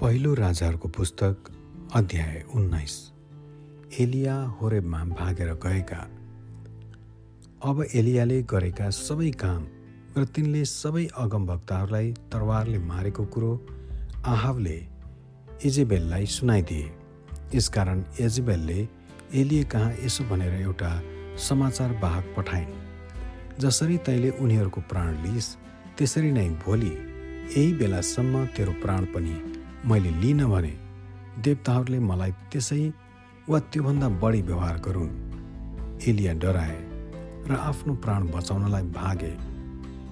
पहिलो राजाहरूको पुस्तक अध्याय उन्नाइस। एलिया होरेबमा भागेर गएका। अब एलियाले गरेका सबै काम र तिनले सबै अगमभक्तहरूलाई तरवारले मारेको कुरो आहावले इजेबेललाई सुनाइदिए। यसकारण एजेबेलले एलिए कहाँ यसो भनेर एउटा समाचार वाहक पठाइन्। जसरी तैँले उनीहरूको प्राण लिइस् त्यसरी नै भोलि यही बेलासम्म तेरो प्राण पनि मैले लिन भने देवताहरूले मलाई त्यसै वा त्योभन्दा बढी व्यवहार गरून्। एलिया डराए र आफ्नो प्राण बचाउनलाई भागे।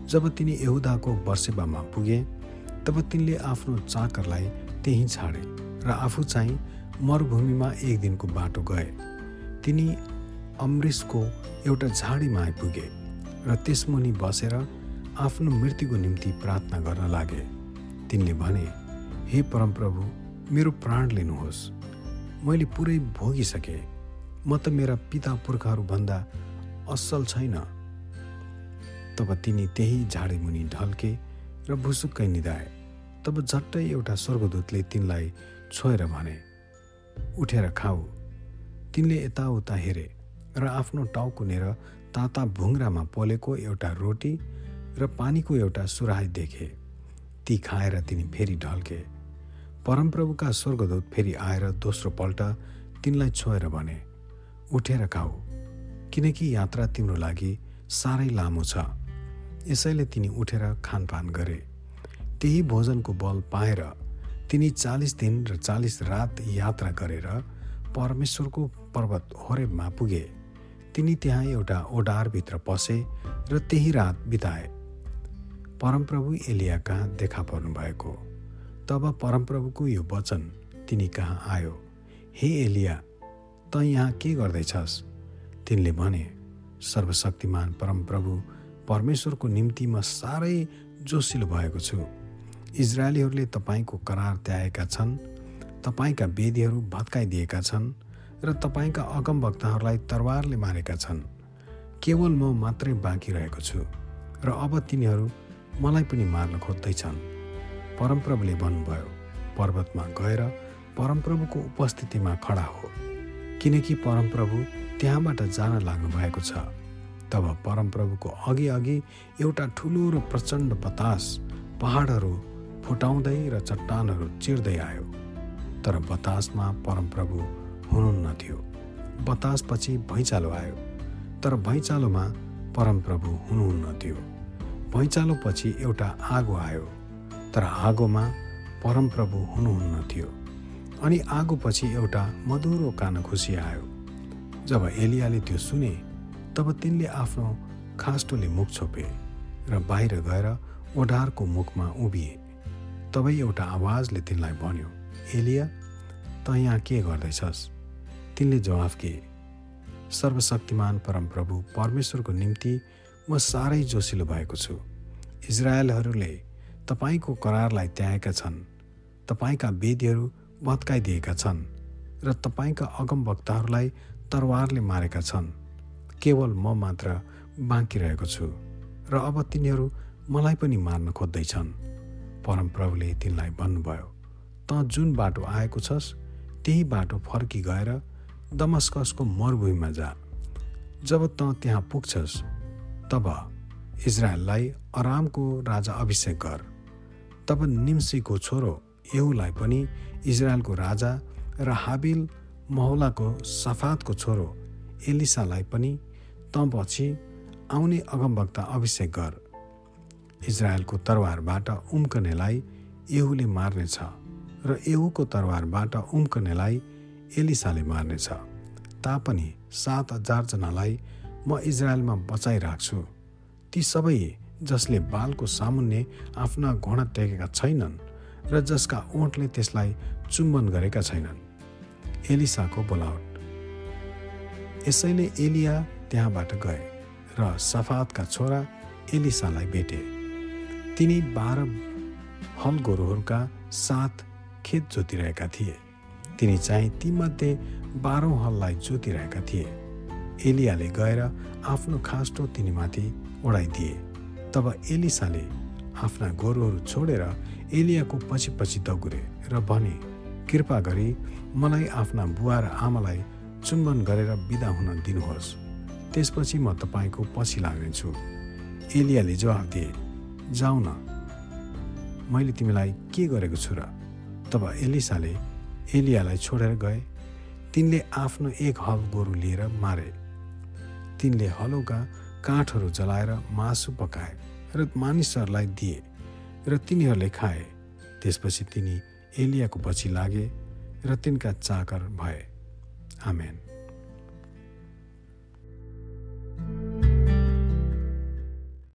जब तिनी यहुदाको वर्षेबामा पुगे तब तिनले आफ्नो चाकरलाई त्यहीँ छाडे र आफू चाहिँ मरुभूमिमा एक दिनको बाटो गए। तिनी अमृषको एउटा झाडीमा आइपुगे र त्यसमुनि बसेर आफ्नो मृत्युको निम्ति प्रार्थना गर्न लागे। तिनले भने हे परमप्रभु मेरो प्राण लिनुहोस्। मैले पुरै भोगिसकेँ। म त मेरा पिता पुर्खाहरूभन्दा असल छैन। तब तिनी त्यही झाडीमुनि ढल्के र भुसुक्कै निधाए। तब झट्टै एउटा स्वर्गदूतले तिनलाई छोएर भने उठेर खाऊ। तिनले यताउता हेरे र आफ्नो टाउको नेर ताता भुङ्रामा पोलेको एउटा रोटी र पानीको एउटा सुराही देखे। ती खाएर तिनी फेरि ढल्के। परमप्रभुका स्वर्गदूत फेरि आएर दोस्रो पल्ट तिनलाई छोएर भने उठेर खाऊ किनकि यात्रा तिम्रो लागि साह्रै लामो छ। यसैले तिनी उठेर खानपान गरे। त्यही भोजनको बल पाएर तिनी चालिस दिन र चालिस रात यात्रा गरेर परमेश्वरको पर्वत होरेबमा पुगे। तिनी त्यहाँ एउटा ओडारभित्र पसे र त्यही रात बिताए। परमप्रभु एलिया कहाँ देखा पर्नु भएको तब परमप्रभुको यो वचन तिनी कहाँ आयो? हे एलिया त यहाँ के गर्दैछस्? तिनले भने सर्वशक्तिमान परमप्रभु परमेश्वरको निम्ति म साह्रै जोसिलो भएको छु। इजरायलीहरूले तपाईँको करार त्याएका छन् तपाईँका वेदीहरू भत्काइदिएका छन् र तपाईँका अगमभक्तहरूलाई तरवारले मारेका छन्। केवल म मात्रै बाँकी रहेको छु र अब तिनीहरू मलाई पनि मार्न खोज्दैछन्। परमप्रभुले भन्नुभयो पर्वतमा गएर परमप्रभुको उपस्थितिमा खडा हो किनकि परमप्रभु त्यहाँबाट जान लाग्नु भएको छ। तब परमप्रभुको अघि अघि एउटा ठुलो र प्रचण्ड बतास पहाडहरू फुटाउँदै र चट्टानहरू चिर्दै आयो। तर बतासमा परमप्रभु हुनुहुन्न थियो। बतासपछि भैँचालो आयो। तर भैँचालोमा परमप्रभु हुनुहुन्न थियो। भैँचालोपछि एउटा आगो आयो। तर आगोमा परमप्रभु हुनुहुन्न थियो। अनि आगोपछि एउटा मधुरो कान खुसी आयो। जब एलियाले त्यो सुने तब तिनले आफ्नो खास्टोले मुख छोपे र बाहिर गएर ओढारको मुखमा उभिए। तबै एउटा आवाजले तिनलाई भन्यो एलिया त यहाँ के गर्दैछस्? तिनले जवाफ के सर्वशक्तिमान परमप्रभु परमेश्वरको निम्ति म साह्रै जोसिलो भएको छु। इजरायलहरूले तपाईँको करारलाई त्याएका छन्। तपाईँका वेदीहरू भत्काइदिएका छन् र तपाईँका अगमवक्ताहरूलाई तरवारले मारेका छन्। केवल म मात्र बाँकी रहेको छु र अब तिनीहरू मलाई पनि मार्न खोज्दैछन्। परमप्रभुले तिनलाई भन्नुभयो त जुन बाटो आएको छस् त्यही बाटो फर्की गएर दमस्कसको मरुभूमिमा जा। जब त त्यहाँ पुग्छस् तब इजरायललाई आरामको राजा अभिषेक गर। तब निम्सीको छोरो एहुलाई पनि इजरायलको राजा र हाबिल महोलाको सफातको छोरो एलिसालाई पनि तपछि आउने अगमवक्ता अभिषेक गर। इजरायलको तरवारबाट उम्कनेलाई एहुले मार्नेछ र एहुको तरवारबाट उम्कनेलाई एलिसाले मार्नेछ। तापनि सात हजारजनालाई म इजरायलमा बचाइराख्छु। ती सबै जसले बालको सामुन्ने आफ्ना घोडा टेकेका छैनन् र जसका ओठले त्यसलाई चुम्बन गरेका छैनन्। एलिसाको बोलावट। यसैले एलिया त्यहाँबाट गए र सफातका छोरा एलिसालाई भेटे। तिनी बाह्र हल गोरुहरूका साथ खेत जोतिरहेका थिए। तिनी चाहिँ तीमध्ये बाह्रौँ हललाई जोतिरहेका थिए। एलियाले गएर आफ्नो खास्टो तिनीमाथि ओढाइदिए। तब एलिसाले आफ्ना गोरुहरू छोडेर एलियाको पछि पछि दगुरे र भने कृपा गरी मलाई आफ्ना बुवा र आमालाई चुम्बन गरेर बिदा हुन दिनुहोस्। त्यसपछि म तपाईँको पछि लाग्नेछु। एलियाले जवाब दिए जाऊ न मैले तिमीलाई के गरेको छु र? तब एलिसाले एलियालाई छोडेर गए। तिनले आफ्नो एक हल गोरु लिएर मारे। तिनले हलोका काठहरू जलाएर मासु पकाए र मानिसहरूलाई दिए र तिनीहरूले खाए। त्यसपछि तिनी एलियाको पछि लागे र तिनका चाकर भए। आमेन।